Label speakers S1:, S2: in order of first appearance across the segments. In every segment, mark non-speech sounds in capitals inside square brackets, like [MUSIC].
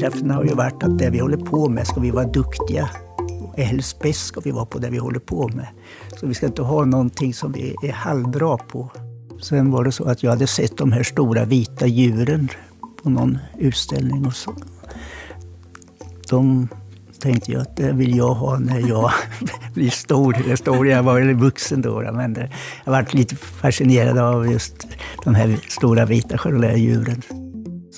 S1: drivkraften har ju varit att det vi håller på med ska vi vara duktiga. Helst bäst ska vi vara på det vi håller på med. Så vi ska inte ha någonting som vi är halvbra på. Sen var det så att jag hade sett de här stora vita djuren på någon utställning och så. De tänkte jag att det vill jag ha när jag [LAUGHS] blir stor. Jag, stor, jag var väl vuxen då, men jag varit lite fascinerad av just de här stora vita djuren.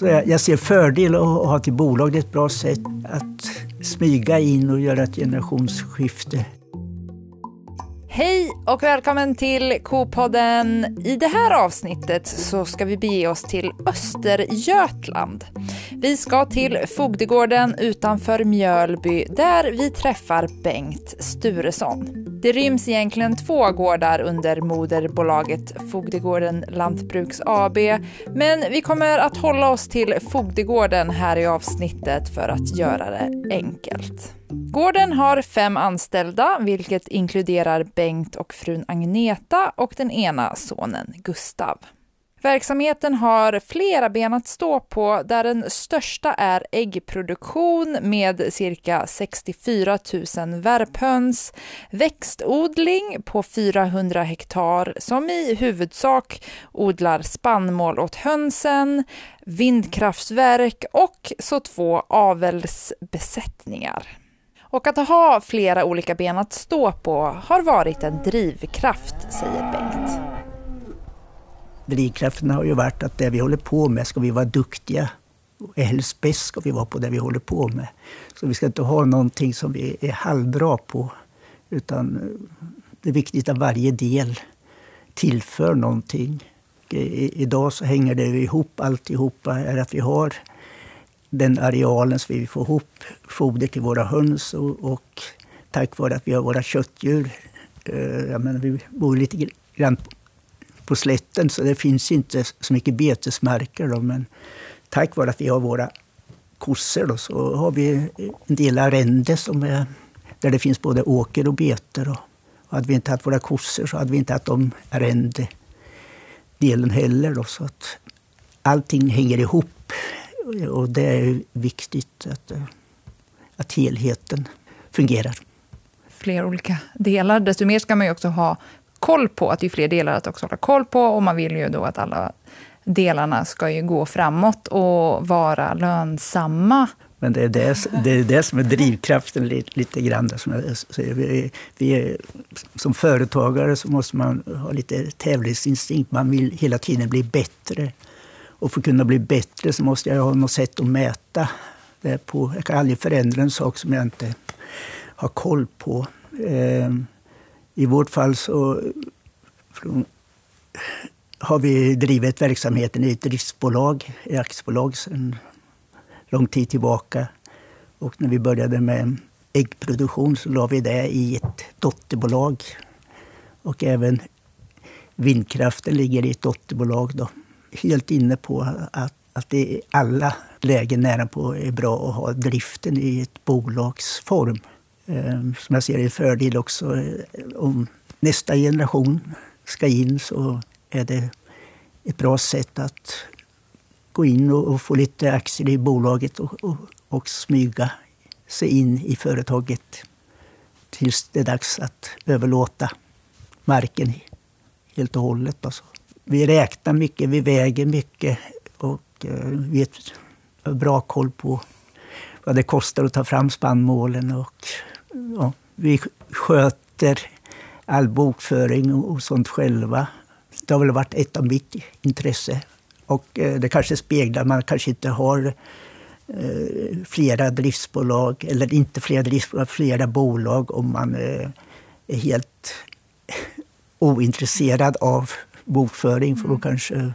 S1: Så jag, jag ser fördel att ha till bolag. Det är ett bra sätt att smyga in och göra ett generationsskifte.
S2: Hej och välkommen till Kopodden. I det här avsnittet så ska vi bege oss till Östergötland. Vi ska till Fogdegården utanför Mjölby där vi träffar Bengt Sturesson. Det ryms egentligen två gårdar under moderbolaget Fogdegården Lantbruks AB, men vi kommer att hålla oss till Fogdegården här i avsnittet för att göra det enkelt. Gården har fem anställda, vilket inkluderar Bengt och frun Agneta och den ena sonen Gustav. Verksamheten har flera ben att stå på där den största är äggproduktion med cirka 64 000 värphöns, växtodling på 400 hektar som i huvudsak odlar spannmål åt hönsen, vindkraftverk och så två avelsbesättningar. Och att ha flera olika ben att stå på har varit en drivkraft, säger Bengt.
S1: Drivkraften har ju varit att det vi håller på med ska vi vara duktiga. helst bäst ska vi vara på det vi håller på med. Så vi ska inte ha någonting som vi är halvbra på. Utan eh, det är viktigt att varje del tillför någonting. I, idag så hänger det ihop alltihopa. Är att vi har den arealen så vi får ihop foder till våra höns och, och tack vare att vi har våra köttdjur. Eh, jag menar, vi bor lite grann på slätten så det finns inte så mycket betesmarker. Då, men tack vare att vi har våra kossor då, så har vi en del arrende som är, där det finns både åker och beter. Och hade vi inte haft våra kossor så hade vi inte haft de arrendedelen heller. Då, så att allting hänger ihop och det är viktigt att, att helheten fungerar.
S2: Fler olika delar. Desto mer ska man ju också ha koll på. Att det är fler delar att också hålla koll på. Och man vill ju då att alla delarna ska ju gå framåt och vara lönsamma.
S1: Men det är det, det, är det som är drivkraften lite, lite grann. Som jag säger. Vi, vi är, som företagare så måste man ha lite tävlingsinstinkt. Man vill hela tiden bli bättre. Och för att kunna bli bättre så måste jag ha något sätt att mäta det på. Jag kan aldrig förändra en sak som jag inte har koll på. Eh, i vårt fall så har vi drivit verksamheten i ett driftsbolag, ett aktiebolag, sedan lång tid tillbaka. Och när vi började med äggproduktion så la vi det i ett dotterbolag. Och även vindkraften ligger i ett dotterbolag. Då helt inne på att, att det i alla lägen nära på är bra att ha driften i ett bolagsform. Eh, som jag ser är en fördel också. Eh, om nästa generation ska in så är det ett bra sätt att gå in och, och få lite aktier i bolaget och, och, och, smyga sig in i företaget tills det är dags att överlåta marken helt och hållet. Alltså vi räknar mycket, vi väger mycket och eh, vi har bra koll på vad det kostar att ta fram spannmålen. Och, ja, vi sköter all bokföring och sånt själva. Det har väl varit ett av mitt intresse. Och eh, det kanske speglar, man kanske inte har eh, flera driftsbolag, eller inte flera driftsbolag, flera bolag om man är helt [LAUGHS] ointresserad av bokföring för då mm. kanske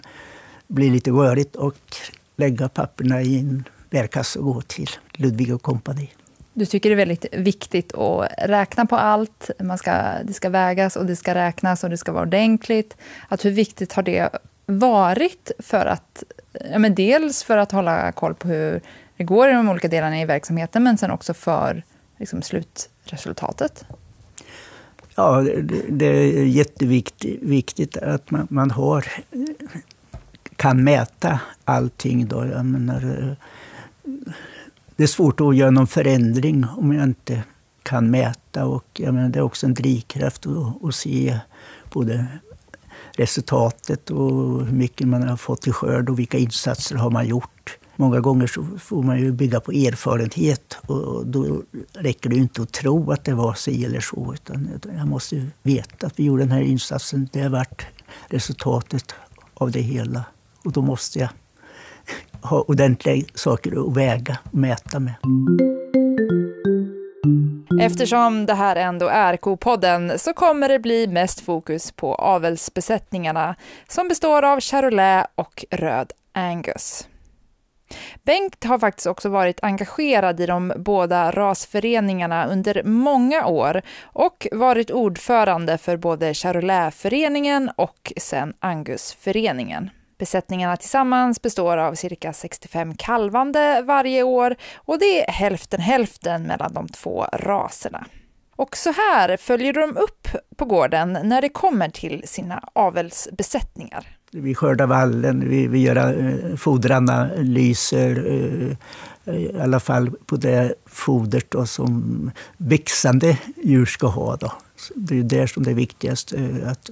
S1: blir lite rörigt och lägga papperna i en bärkasse och gå till Ludvig och kompani.
S2: Du tycker det är väldigt viktigt att räkna på allt. Man ska, det ska vägas och det ska räknas och det ska vara ordentligt. Att hur viktigt har det varit för att, ja men dels för att hålla koll på hur det går i de olika delarna i verksamheten, men sen också för liksom, slutresultatet?
S1: Ja, det, det är jätteviktigt att man, man, har, kan mäta allting. Då. Jag menar, det är svårt att göra någon förändring om jag inte kan mäta. Och jag menar, det är också en drivkraft att, att se både resultatet och hur mycket man har fått i skörd och vilka insatser har man gjort. Många gånger så får man ju bygga på erfarenhet och då räcker det inte att tro att det var si eller så. Utan jag måste veta att vi gjorde den här insatsen. Det har varit resultatet av det hela. Och då måste jag ha ordentliga saker att väga och mäta med.
S2: Eftersom det här ändå är Kopodden så kommer det bli mest fokus på avelsbesättningarna som består av Charolais och Röd Angus. Bengt har faktiskt också varit engagerad i de båda rasföreningarna under många år och varit ordförande för både Charolaisföreningen och sen Angusföreningen. Besättningarna tillsammans består av cirka 65 kalvande varje år och det är hälften hälften mellan de två raserna. Och så här följer de upp på gården när det kommer till sina avelsbesättningar.
S1: Vi skördar vallen, vi, vi gör eh, foderanalyser, eh, eh, i alla fall på det fodret då, som växande djur ska ha. Då. Det är där som det är viktigast. Att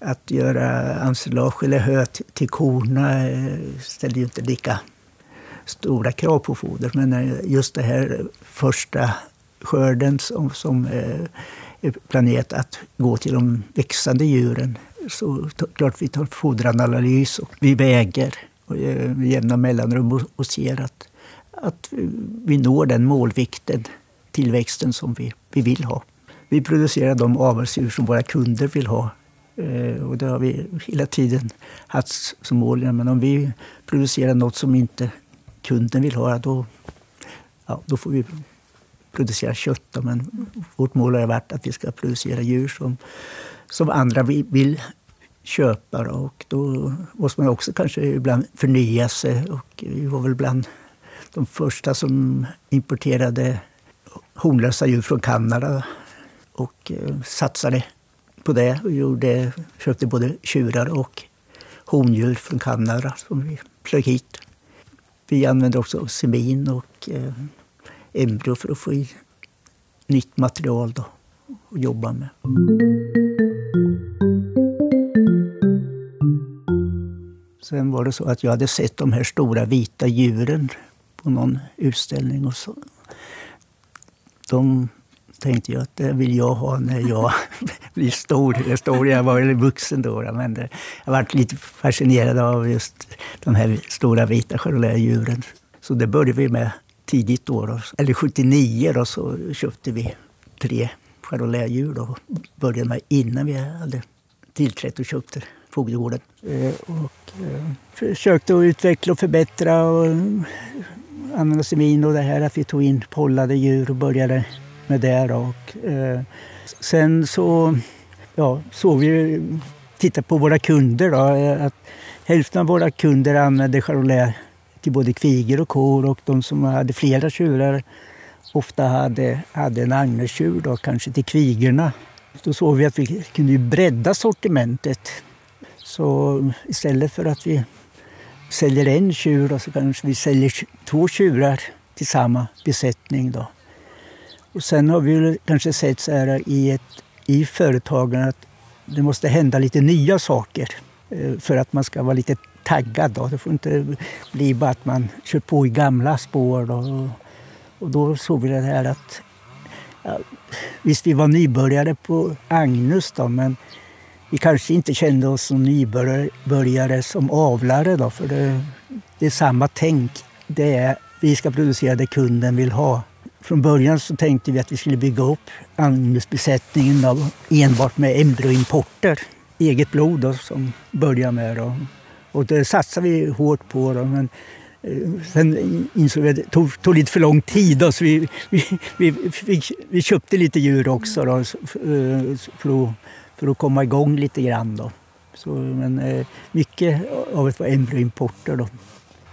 S1: att göra ensilage eller hö till korna eh, ställer ju inte lika stora krav på foder. Men eh, just det här första skörden som, som eh, är planerat att gå till de växande djuren. Så klart vi tar foderanalys och vi väger med jämna mellanrum och ser att, att vi når den målvikten, tillväxten som vi, vi vill ha. Vi producerar de avelsdjur som våra kunder vill ha Eh, och det har vi hela tiden haft som mål. Men om vi producerar något som inte kunden vill ha, då, ja, då får vi producera kött. Men vårt mål har varit att vi ska producera djur som, som andra vill köpa. Och då måste man också kanske ibland förnya sig. Och vi var väl bland de första som importerade hornlösa djur från Kanada och eh, satsade på det och gjorde, köpte både tjurar och hondjur från Kanada som vi flög hit. Vi använde också semin och eh, embryo för att få i nytt material då, att jobba med. Sen var det så att jag hade sett de här stora vita djuren på någon utställning. Och så. De tänkte jag att det vill jag ha när jag [LAUGHS] blir stor. Jag, stor, jag var ju vuxen då, men det, jag varit lite fascinerad av just de här stora vita djuren. Så det började vi med tidigt då. Eller 79 då, så köpte vi tre djur och Började med innan vi hade tillträtt och köpte Fogdegården. Eh, och eh, försökte att utveckla och förbättra och använda semin och det här att vi tog in pollade djur och började med det. Och, eh, sen så ja, såg vi, titta på våra kunder. Då, eh, att hälften av våra kunder använde Charolais till både kvigor och kor och de som hade flera tjurar ofta hade, hade en agnestjur, då, kanske till kvigorna. Då såg vi att vi kunde bredda sortimentet. Så istället för att vi säljer en tjur då, så kanske vi säljer två tjurar till samma besättning. Då. Och sen har vi kanske sett så här i, ett, i företagen att det måste hända lite nya saker eh, för att man ska vara lite taggad. Då. Det får inte bli bara att man kör på i gamla spår. Då. Och då såg vi det här att ja, visst, vi var nybörjare på Agnus då, men vi kanske inte kände oss som nybörjare som avlare. Då, för det, det är samma tänk. Det är, vi ska producera det kunden vill ha. Från början så tänkte vi att vi skulle bygga upp Agnesbesättningen enbart med embryoimporter. Eget blod då, som börjar med. Då. Och det satsade vi hårt på. Då, men eh, sen insåg vi att det tog, tog lite för lång tid. Då, så vi, vi, vi, vi, vi köpte lite djur också då, eh, för, att, för att komma igång lite grann. Då. Så, men eh, mycket av det var embryoimporter. Då.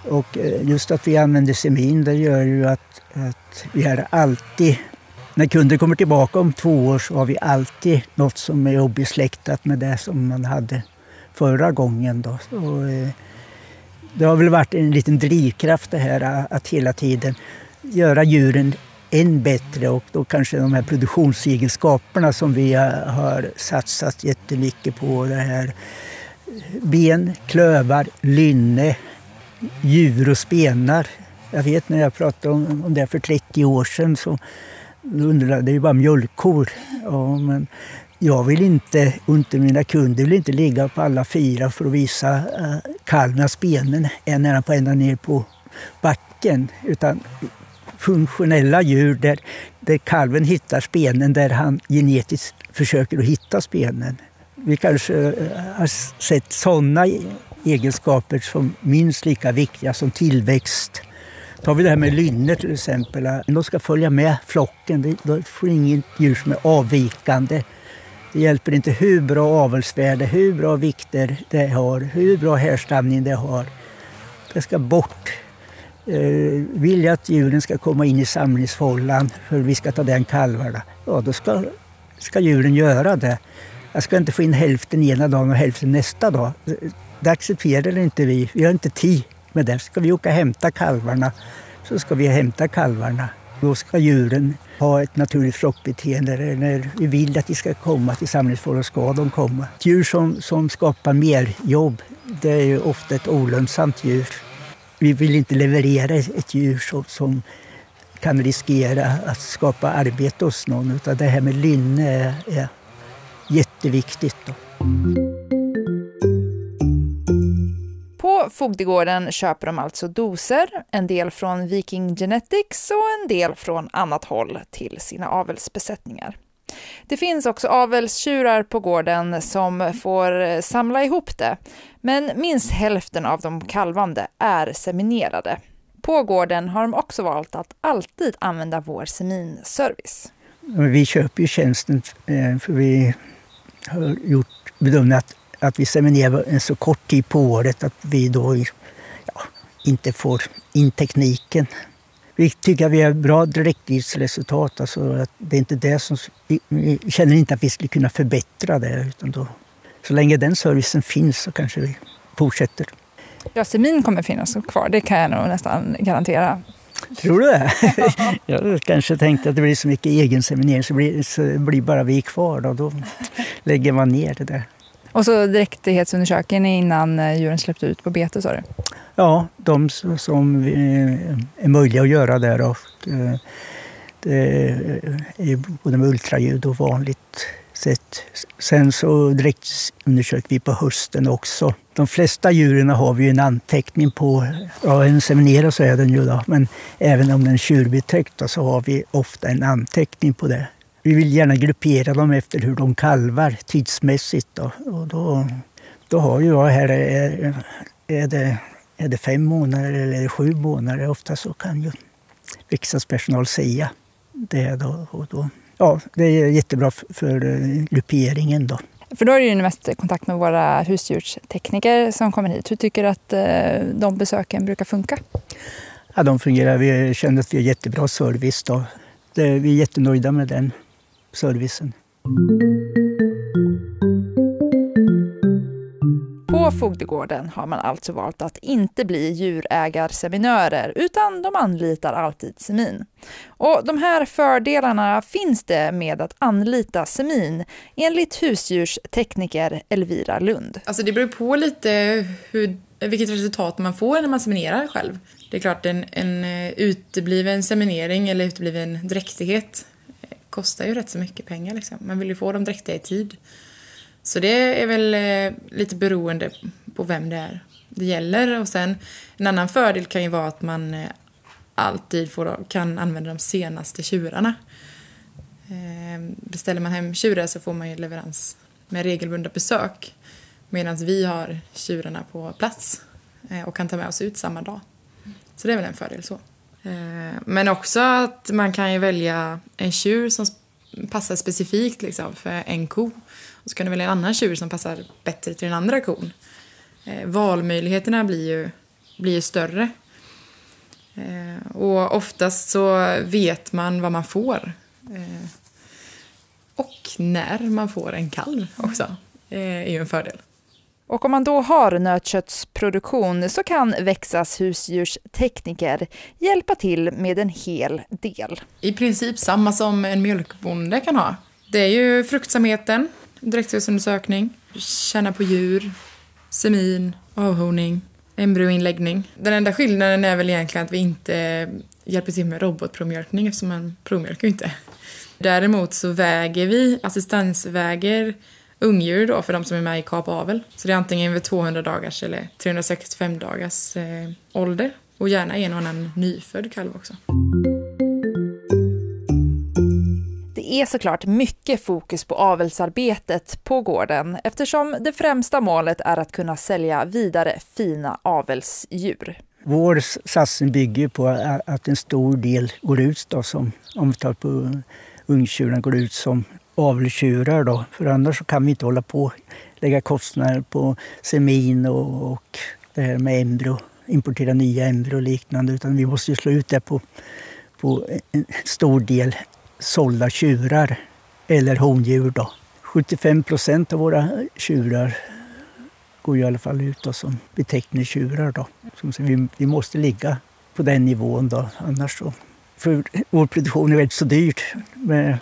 S1: Och eh, just att vi använder semin det gör ju att, att vi är alltid när kunder kommer tillbaka om två år så har vi alltid något som är obesläktat med det som man hade förra gången. Då. Så, eh, det har väl varit en liten drivkraft det här eh, att hela tiden göra djuren än bättre och då kanske de här produktionsegenskaperna som vi har satsat jättemycket på. Det här ben, klövar, lynne, djur och spenar. Jag vet när jag pratade om, om det för 30 år sedan så undrade det ju bara mjölkkor. Ja, men jag vill inte, och inte mina kunder vill inte ligga på alla fyra för att visa eh, uh, kalvens benen nära på ända ner på backen. Utan funktionella djur där, där kalven hittar spenen där han genetiskt försöker att hitta spenen. Vi kanske eh, har sett sådana egenskaper som minst lika viktiga som tillväxt. Tar vi det här med lynne till exempel. De ska följa med flocken. Då får inget djur som är avvikande. Det hjälper inte hur bra avelsvärde, hur bra vikter det har, hur bra härstamning det har. Det ska bort. Eh, vill jag att djuren ska komma in i samlingsfållan för vi ska ta den kalvarna, ja då ska, ska djuren göra det. Jag ska inte få in hälften ena dagen och hälften nästa dag. Det accepterar inte vi. Vi har inte tid med det. Ska vi åka och hämta kalvarna så ska vi hämta kalvarna. Då ska djuren ha ett naturligt flockbeteende. När vi vill att de ska komma till samlingsfållan ska de komma. Ett djur som, som skapar mer jobb, det är ju ofta ett olönsamt djur. Vi vill inte leverera ett djur som, som kan riskera att skapa arbete hos någon. Utan det här med lynne är, är jätteviktigt. Då.
S2: På Fogdegården köper de alltså doser, en del från Viking Genetics och en del från annat håll till sina avelsbesättningar. Det finns också avelstjurar på gården som får eh, samla ihop det, men minst hälften av de kalvande är seminerade. På gården har de också valt att alltid använda vår seminservice.
S1: Vi köper ju tjänsten eh, för vi har gjort bedömningen att, att vi seminerar en så kort tid på året att vi då ja, inte får in tekniken. Vi tycker att vi har bra direktlivsresultat. Alltså att det är inte det som, vi känner inte att vi skulle kunna förbättra det. Utan då, så länge den servicen finns så kanske vi fortsätter.
S2: Ja, semin kommer finnas kvar, det kan jag nog nästan garantera.
S1: Tror du det? [LAUGHS] [LAUGHS] jag kanske tänkte att det blir så mycket egenseminering så blir, så blir bara vi kvar. Då, då lägger man ner det där.
S2: Och så dräktighetsundersöker ni innan eh, djuren släppte ut på bete sa du?
S1: Ja, de som eh, är möjliga att göra där. Och eh, det är både med ultraljud och vanligt sätt. Sen så dräktundersöker vi på hösten också. De flesta djuren har vi en anteckning på. Ja, en seminerad så är den ju då, men även om den är tjurbetäckt så har vi ofta en anteckning på det. Vi vill gärna gruppera dem efter hur de kalvar tidsmässigt. Då. Och då, då har ju jag här, är, är, det, är det fem månader eller är det sju månader? Ofta så kan ju riksdagspersonal säga det. Då, och då ja, det är jättebra för grupperingen. Då.
S2: För då är det ju mest kontakt med våra husdjurstekniker som kommer hit. Hur tycker du att eh, de besöken brukar funka?
S1: Ja, de fungerar. Vi känner att vi har jättebra service. Då. vi är jättenöjda med den servicen.
S2: På Fogdegården har man alltså valt att inte bli djurägarseminörer utan de anlitar alltid Semin. Och de här fördelarna finns det med att anlita Semin enligt husdjurstekniker Elvira Lund.
S3: Alltså det beror på lite hur, vilket resultat man får när man seminerar själv. Det är klart en, en eh, utebliven seminering eller utebliven dräktighet kostar ju rätt så mycket pengar. Liksom. Man vill ju få dem dräktiga i tid. Så det är väl eh, lite beroende på vem det är det gäller. Och sen en annan fördel kan ju vara att man eh, alltid får, kan använda de senaste tjurarna. Eh, beställer man hem tjurar så får man ju leverans med regelbundna besök. Medan vi har tjurarna på plats och kan ta med oss ut samma dag. Så det är väl en fördel så. Eh, men också att man kan ju välja en tjur som passar specifikt liksom för en ko. Och så kan du välja en annan tjur som passar bättre till den andra kon. Eh, valmöjligheterna blir ju, blir ju större. Eh, och oftast så vet man vad man får. Och när man får en kalv också är ju en fördel.
S2: Och om man då har nötköttsproduktion så kan Växas husdjurstekniker hjälpa till med en hel del.
S3: I princip samma som en mjölkbonde kan ha. Det är ju fruktsamheten, dräktighetsundersökning, känna på djur, semin, avhorning, embryoinläggning. Den enda skillnaden är väl egentligen att vi inte hjälper till med robotprovmjölkning eftersom man provmjölkar inte. Däremot så väger vi, assistansväger ungdjur då för de som är med i kapavel. Så det är antingen vid 200 dagars eller 365 dagars eh, ålder. Och gärna en och annan nyfödd kalv också.
S2: Det är såklart mycket fokus på avelsarbetet på gården eftersom det främsta målet är att kunna sälja vidare fina avelsdjur.
S1: Vår satsning bygger på att en stor del går ut, då, som, om vi tar på ungtjurarna, går ut som avelstjurar. Då. För annars kan vi inte hålla på och lägga kostnader på semin och, och det här med embryo, importera nya embryo och liknande. Utan vi måste slå ut det på, på en stor del sålda tjurar eller hondjur. Då. 75 procent av våra tjurar går ju i alla fall ut då som beteckningstjurar. Då. Så vi, vi måste ligga på den nivån då, annars så. För vår produktion är väldigt så dyrt. Med,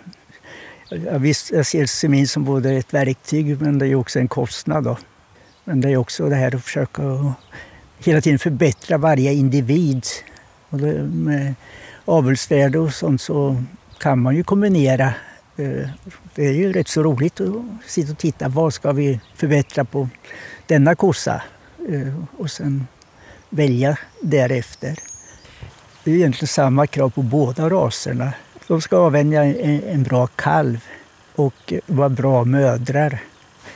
S1: visst, jag ser semin som både ett verktyg men det är också en kostnad. Då. Men det är också det här att försöka hela tiden förbättra varje individ. Och det, med avelsvärde och sånt så kan man ju kombinera. Eh, det är ju rätt så roligt att sitta och titta. Vad ska vi förbättra på denna kossa? Eh, och sen välja därefter. Det är egentligen samma krav på båda raserna. De ska avvänja en bra kalv och vara bra mödrar.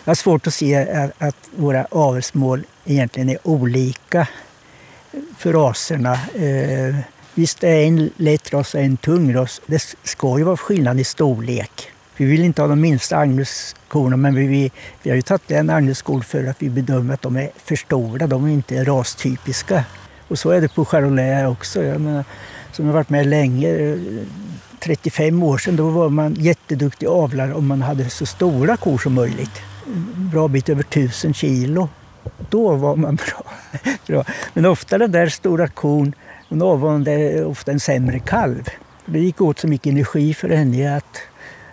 S1: Jag har svårt att se att våra avelsmål egentligen är olika för raserna. Eh, Visst är en lätt ras och en tung ras. Det ska ju vara skillnad i storlek. Vi vill inte ha de minsta Agnuskorna men vi, vi, vi har ju tagit en Agnesskor för att vi bedömer att de är för stora. De är inte rastypiska. Och så är det på Charolais också. Jag menar, som har varit med länge, eh, 35 år sedan, då var man jätteduktig avlare om man hade så stora kor som möjligt. En bra bit över 1000 kilo. Då var man [LAUGHS] bra. Men ofta den där stora kon hon avvande ofta en sämre kalv. Det gick åt så mycket energi för henne att,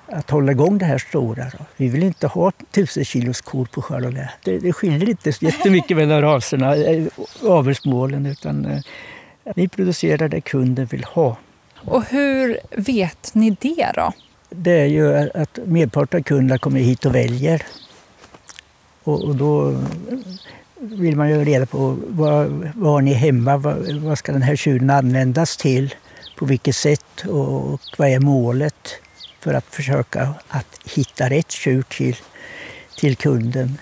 S1: att hålla igång det här stora. Vi vill inte ha tusen kilos kor på Charolais. Det, det skiljer inte så jättemycket mellan [LAUGHS] raserna, eh, avelsmålen, utan eh, vi producerar det kunden vill ha.
S2: Och hur vet ni det då?
S1: Det är ju att merparten av kunderna kommer hit och väljer. Och, och då vill man ju reda på vad, vad har ni hemma, vad, vad ska den här tjuren användas till, på vilket sätt och, och vad är målet för att försöka att hitta rätt tjur till, till kunden.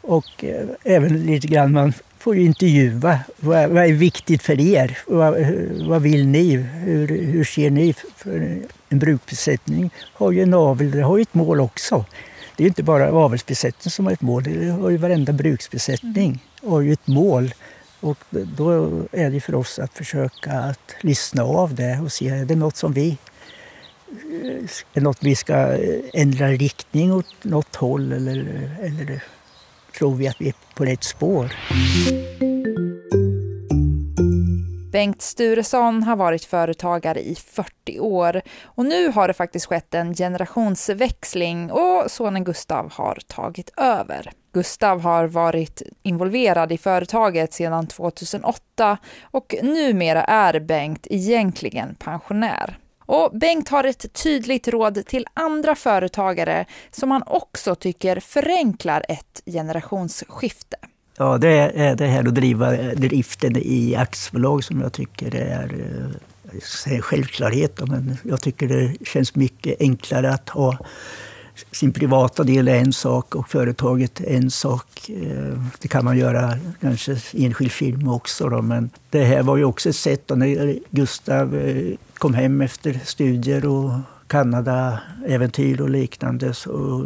S1: Och eh, även lite grann, man får ju intervjua. Vad, vad är viktigt för er? Vad, vad vill ni? Hur, hur ser ni? För en brukbesättning har ju en avel, det har ju ett mål också. Det är inte bara avelsbesättningen som har ett mål, det har ju varenda bruksbesättning har ju ett mål. Och då är det för oss att försöka att lyssna av det och se, är det något som vi är något vi ska ändra riktning åt något håll eller, eller tror vi att vi är på rätt spår?
S2: Bengt Sturesson har varit företagare i 40 år och nu har det faktiskt skett en generationsväxling och sonen Gustav har tagit över. Gustav har varit involverad i företaget sedan 2008 och numera är Bengt egentligen pensionär. Och Bengt har ett tydligt råd till andra företagare som han också tycker förenklar ett generationsskifte.
S1: Ja, det är det här att driva driften i aktiebolag som jag tycker är eh, en självklarhet. Men jag tycker det känns mycket enklare att ha sin privata del är en sak och företaget är en sak. Eh, det kan man göra kanske i enskild film också. Då, men det här var ju också ett sätt då när Gustav eh, kom hem efter studier och Kanada-äventyr och liknande så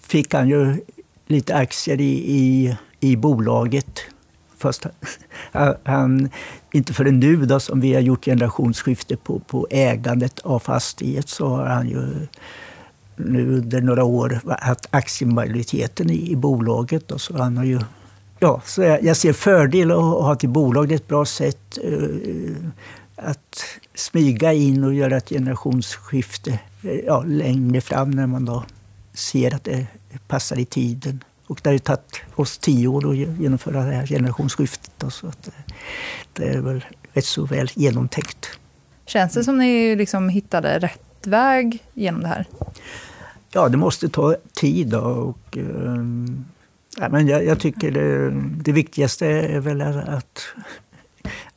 S1: fick han ju lite aktier i, i i bolaget. Fast han, inte förrän nu då, som vi har gjort generationsskifte på, på ägandet av fastighet så har han ju nu under några år haft aktiemajoriteten i, i bolaget. Och så han har ju ja, så jag, jag ser fördel att ha till bolag. Det är ett bra sätt eh, att smyga in och göra ett generationsskifte eh, ja, längre fram när man då ser att det passar i tiden. Och det har ju tagit oss tio år att genomföra det här generationsskiftet. Då, så att eh, det är väl rätt så väl genomtänkt.
S2: Känns det som ni liksom hittade rätt väg genom det här?
S1: Ja, det måste ta tid. Då, och, eh, ja, men jag, jag tycker det, det, viktigaste är väl att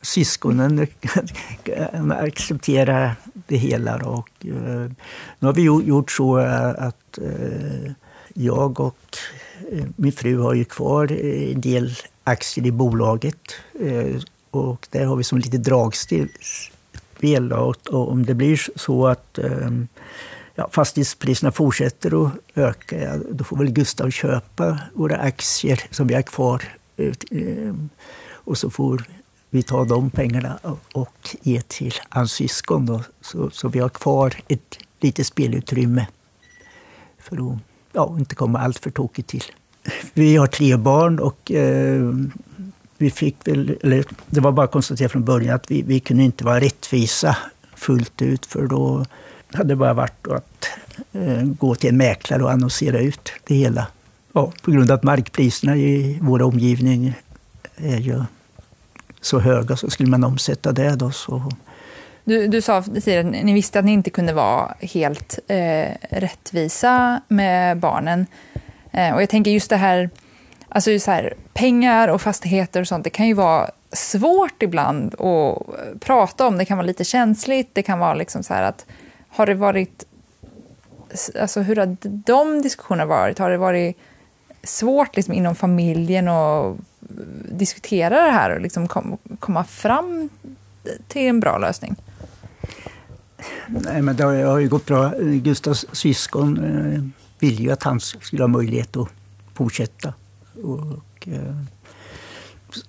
S1: syskonen [LAUGHS] kan acceptera det hela. Och, eh, nu har vi gjort så eh, att jag och min fru har ju kvar en del aktier i bolaget. Och där har vi som lite dragspel. Och om det blir så att ehm, ja, fastighetspriserna fortsätter att öka, då får väl Gustav köpa våra aktier som vi har kvar. Ehm, och så får vi ta de pengarna och ge till hans syskon. Då, så, så vi har kvar ett litet spelutrymme för att ja, inte komma allt för tokigt till. Vi har tre barn och eh, vi fick väl, eller det var bara att konstatera från början att vi, vi kunde inte vara rättvisa fullt ut för då hade det bara varit att eh, gå till en mäklare och annonsera ut det hela. Ja, på grund av att markpriserna i vår omgivning är ju så höga så skulle man omsätta det då så...
S2: Du, du sa tidigare att ni visste att ni inte kunde vara helt eh, rättvisa med barnen. Eh, och jag tänker just det här, alltså så här, pengar och fastigheter och sånt, det kan ju vara svårt ibland att eh, prata om. Det kan vara lite känsligt, det kan vara liksom så här att har det varit... Alltså hur har de diskussionerna varit? Har det varit svårt liksom, inom familjen att eh, diskutera det här och liksom kom, komma fram till en bra lösning?
S1: Nej, men det har ju gått bra. Gustavs syskon eh, ville ju att han skulle ha möjlighet att fortsätta. Och, eh,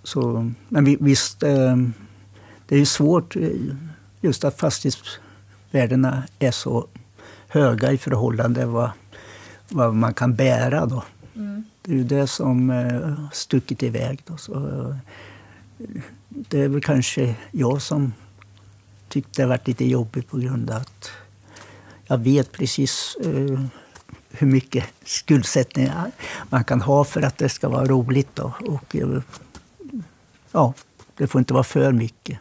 S1: så, men visst, eh, det är svårt just att fastighets värdena är så höga i förhållande vad, vad man kan bära. Då. Mm. Det är ju det som eh, stuckit iväg. Då. Så, det är väl kanske jag som tyckte det varit lite jobbigt på grund av att jag vet precis hur mycket skuldsättning man kan ha för att det ska vara roligt. Då. Och, eh, ja, det får inte vara för mycket.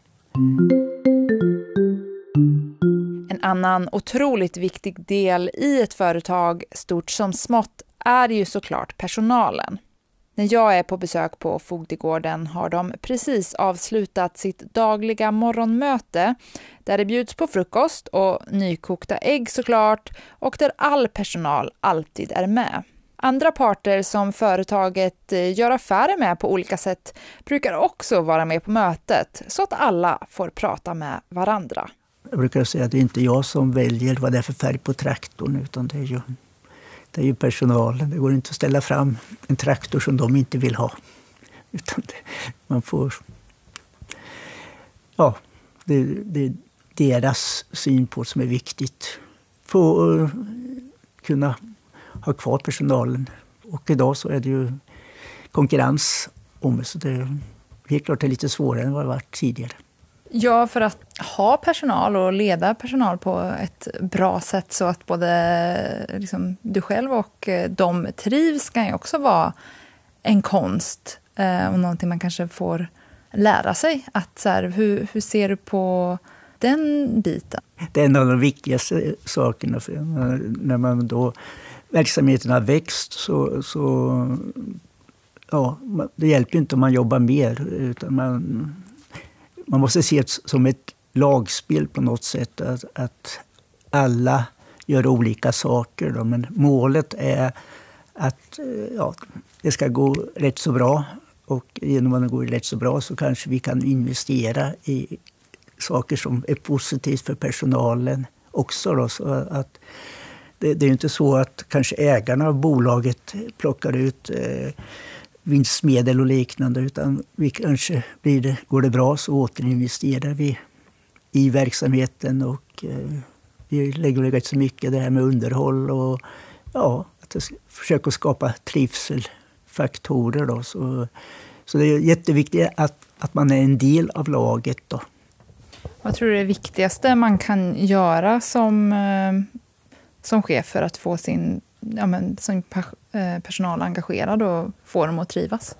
S2: En annan otroligt viktig del i ett företag, stort som smått, är ju såklart personalen. När jag är på besök på Fogdegården har de precis avslutat sitt dagliga morgonmöte där det bjuds på frukost och nykokta ägg såklart och där all personal alltid är med. Andra parter som företaget eh, gör affärer med på olika sätt brukar också vara med på mötet så att alla får prata med varandra.
S1: Jag brukar säga att det är inte jag som väljer vad det är för färg på traktorn utan det är ju, det är ju personalen. Det går inte att ställa fram en traktor som de inte vill ha. Utan det, man får... Ja, det, det är deras syn på som är viktigt. för att eh, kunna ha kvar personalen. Och idag så är det ju konkurrens om det. Så det är helt klart det är lite svårare än vad det varit tidigare.
S2: Ja, för att ha personal och leda personal på ett bra sätt så att både liksom, du själv och eh, de trivs kan ju också vara en konst eh, och någonting man kanske får lära sig. Att, så här, hur, hur ser du på den biten?
S1: Det är en av de viktigaste sakerna. För när man då, verksamheten har växt så, så ja, det hjälper inte om man jobbar mer. Utan man, man måste se det som ett lagspel på något sätt. Att, att alla gör olika saker. Då. Men målet är att eh, ja, det ska gå rätt så bra. Och genom att det går rätt så bra så kanske vi kan investera i saker som är positivt för personalen också. Då. Så att det, det är inte så att kanske ägarna av bolaget plockar ut eh, vinstmedel och liknande. Utan vi kanske blir det, går det bra så återinvesterar vi i verksamheten och eh, vi lägger rätt så mycket det här med underhåll och ja, att försöka skapa trivselfaktorer. Då. Så, så det är jätteviktigt att, att man är en del av laget. Då.
S2: Vad tror du är det viktigaste man kan göra som, eh, som chef för att få sin, ja, men, som eh, personal engagerad och få dem att trivas?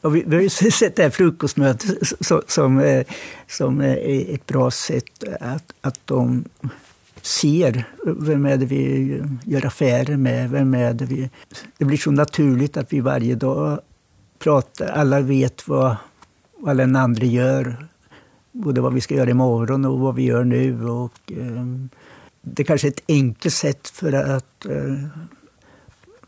S1: Ja, vi, vi, har ju [LAUGHS] sett det här frukostmötet som, eh, som, som är ett bra sätt att, att de ser vem är det vi gör affärer med. Vem är det, vi, det blir så naturligt att vi varje dag pratar. Alla vet vad, vad den andra gör. Både vad vi ska göra imorgon och vad vi gör nu. Och, eh, det kanske är ett enkelt sätt för att eh,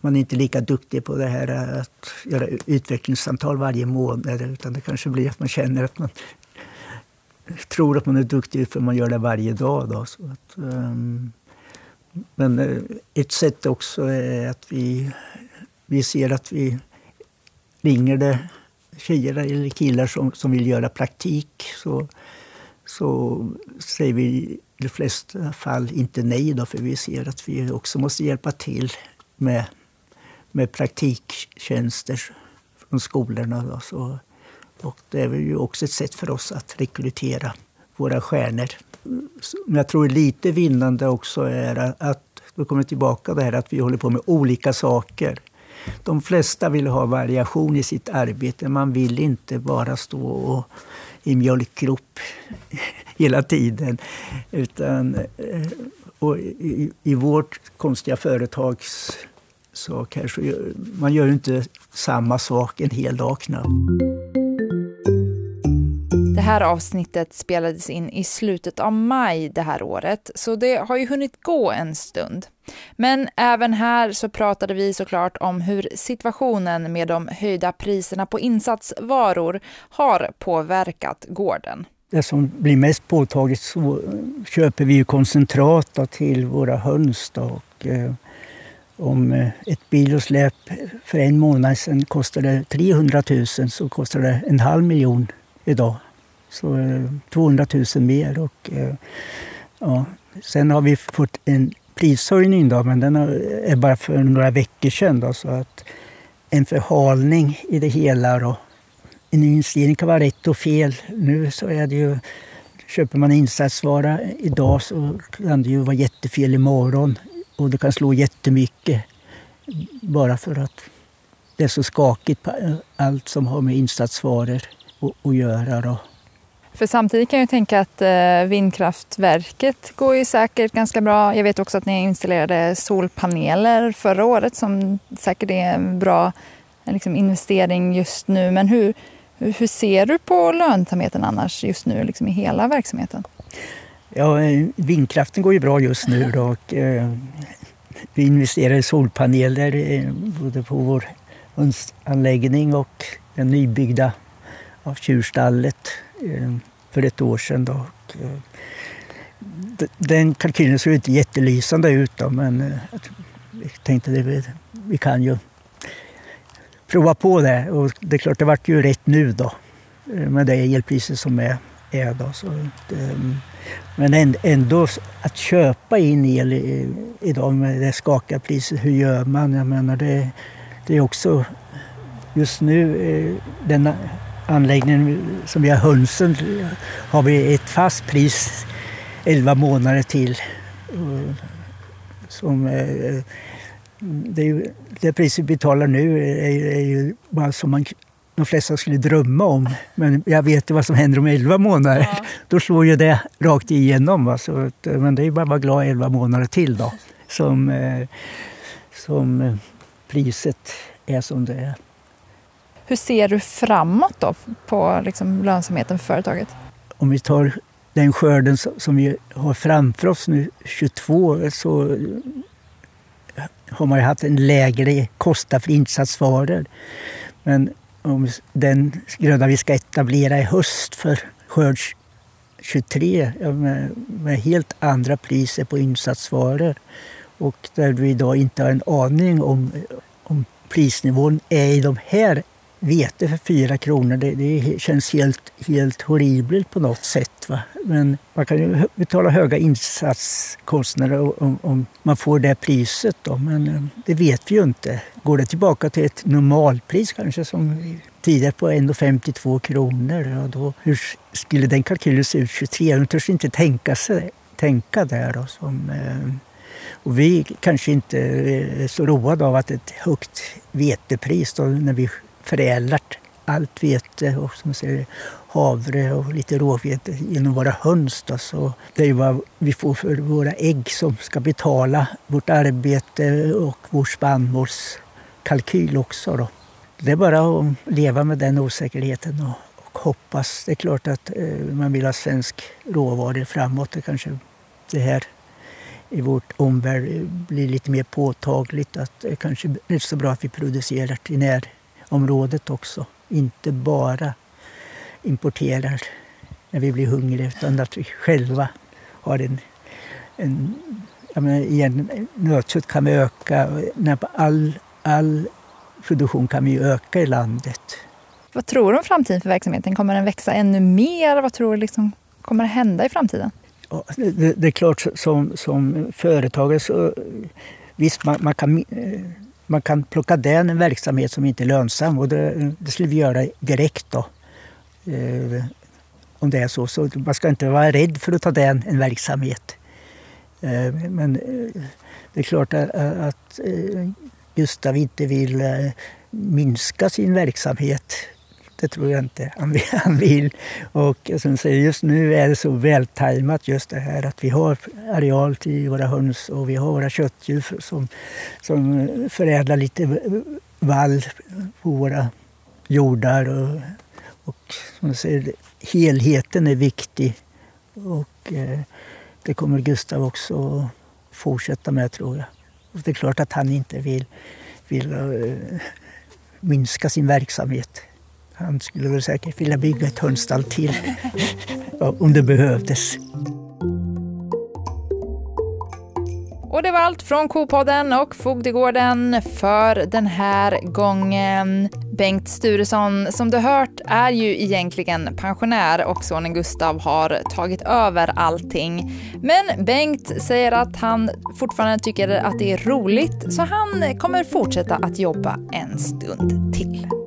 S1: man är inte lika duktig på det här att göra utvecklingssamtal varje månad. Utan det kanske blir att man känner att man tror att man är duktig för man gör det varje dag. Då, så att, um, men eh, ett sätt också är att vi, vi ser att vi ringer det tjejer eller killar som, som vill göra praktik så, så säger vi de flesta fall inte nej då, för vi ser att vi också måste hjälpa till med, med praktiktjänster från skolorna. Då, så, och det är ju också ett sätt för oss att rekrytera våra stjärnor. Men jag tror lite vinnande också är att, då kommer tillbaka det här att vi håller på med olika saker. De flesta vill ha variation i sitt arbete. Man vill inte bara stå och, i mjölkgrop hela tiden. Utan, eh, och i, i vårt konstiga företags sak här så man gör ju inte samma sak en hel dag knappt.
S2: Det här avsnittet spelades in i slutet av maj det här året, så det har ju hunnit gå en stund. Men även här så pratade vi såklart om hur situationen med de höjda priserna på insatsvaror har påverkat gården.
S1: Det som blir mest påtagligt så köper vi ju koncentrat till våra höns. Då, och, eh, om eh, ett bilosläp för en månad sedan kostade 300 000 så kostar det en halv miljon idag. Så eh, 200 000 mer. Och, eh, ja. Sen har vi fått en prishöjning, då, men den är bara för några veckor sedan. Då, så att en förhalning i det hela. Då. En investering kan vara rätt och fel. Nu så är det ju, köper man insatsvara idag så kan det ju vara jättefel imorgon. Och det kan slå jättemycket bara för att det är så skakigt på allt som har med insatsvaror att göra. Då.
S2: För samtidigt kan jag tänka att eh, vindkraftverket går ju säkert ganska bra. Jag vet också att ni installerade solpaneler förra året som säkert är en bra liksom, investering just nu. Men hur, hur ser du på lönsamheten annars just nu liksom, i hela verksamheten?
S1: Ja, eh, vindkraften går ju bra just nu. Då, och, eh, vi investerar i solpaneler eh, både på vår anläggning och den nybyggda av tjurstallet eh, för ett år sedan. Då. Eh, den kalkylen såg inte jättelysande ut då, men eh, jag tänkte att vi kan ju prova på det. Och det är klart, det vart ju rätt nu då eh, med det elpriset som är. är då. Så det, ehm, men ändå att köpa in el idag med det skakiga priset, hur gör man? Jag menar det, det är också just nu eh, den anläggningen som vi har hönsen har vi ett fast pris 11 månader till. Som, eh, det, är, det pris vi betalar nu är, är ju bara som man, de flesta skulle drömma om. Men jag vet ju vad som händer om 11 månader. Ja. [LAUGHS] Då slår ju det rakt igenom. Va? Så, eh, men det är bara att vara glad 11 månader till då. Som, eh, som priset är som det är.
S2: Hur ser du framåt då på liksom lönsamheten för företaget?
S1: Om vi tar den skörden som vi har framför oss nu, 22, så har man ju haft en lägre kostnad för insatsvaror. Men om den gröda vi ska etablera i höst för skörd 23 med, med helt andra priser på insatsvaror och där vi idag inte har en aning om, om prisnivån är i de här vete för fyra kronor, det, det, känns helt, helt horribelt på något sätt. Va? Men man kan ju betala höga insatskostnader om, om man får det priset. Då. Men eh, det vet vi ju inte. Går det tillbaka till ett normalpris kanske som tidigare på 1,52 kronor, ja, då, hur skulle den kalkylen se ut 23? De törs inte tänka, sig, tänka där. Då, som, eh, och vi kanske inte eh, är så roade av att ett högt vetepris då, när vi förädlat allt vete och som säger, havre och lite råvete genom våra höns. Då, så det är vad vi får för våra ägg som ska betala vårt arbete och vår spannmålskalkyl också. Då. Det är bara att leva med den osäkerheten och, och hoppas. Det är klart att eh, man vill ha svensk råvaror framåt. Det kanske det här i vårt omvärld blir lite mer påtagligt att det kanske är så bra att vi producerar i närområdet också. Inte bara importerar när vi blir hungriga utan att vi själva har en... en jag menar, igen, nötkött kan vi öka. All, all produktion kan vi öka i landet.
S2: Vad tror du om framtiden för verksamheten? Kommer den växa ännu mer? Vad tror du liksom kommer att hända i framtiden?
S1: Ja, det, det, är klart, som, som företagare så visst, man, man, kan, man kan plocka den en verksamhet som inte är lönsam och det, det skulle vi göra direkt då. Eh, om det är så. Så man ska inte vara rädd för att ta den en verksamhet. Eh, men eh, det är klart att, att eh, Gustav inte vill eh, minska sin verksamhet. Det tror jag inte han [LAUGHS] vill. Och som säger, just nu är det så vältajmat just det här att vi har areal till våra höns och vi har våra köttdjur som, som förädlar lite vall på våra jordar. Och, och som säger, helheten är viktig. Och eh, det kommer Gustav också fortsätta med tror jag. Och det är klart att han inte vill, vill eh, minska sin verksamhet. Han skulle väl säkert vilja bygga ett hönsstall till om det behövdes.
S2: Och det var allt från Kopodden och Fogdegården för den här gången. Bengt Sturesson, som du hört, är ju egentligen pensionär och sonen Gustav har tagit över allting. Men Bengt säger att han fortfarande tycker att det är roligt så han kommer fortsätta att jobba en stund till.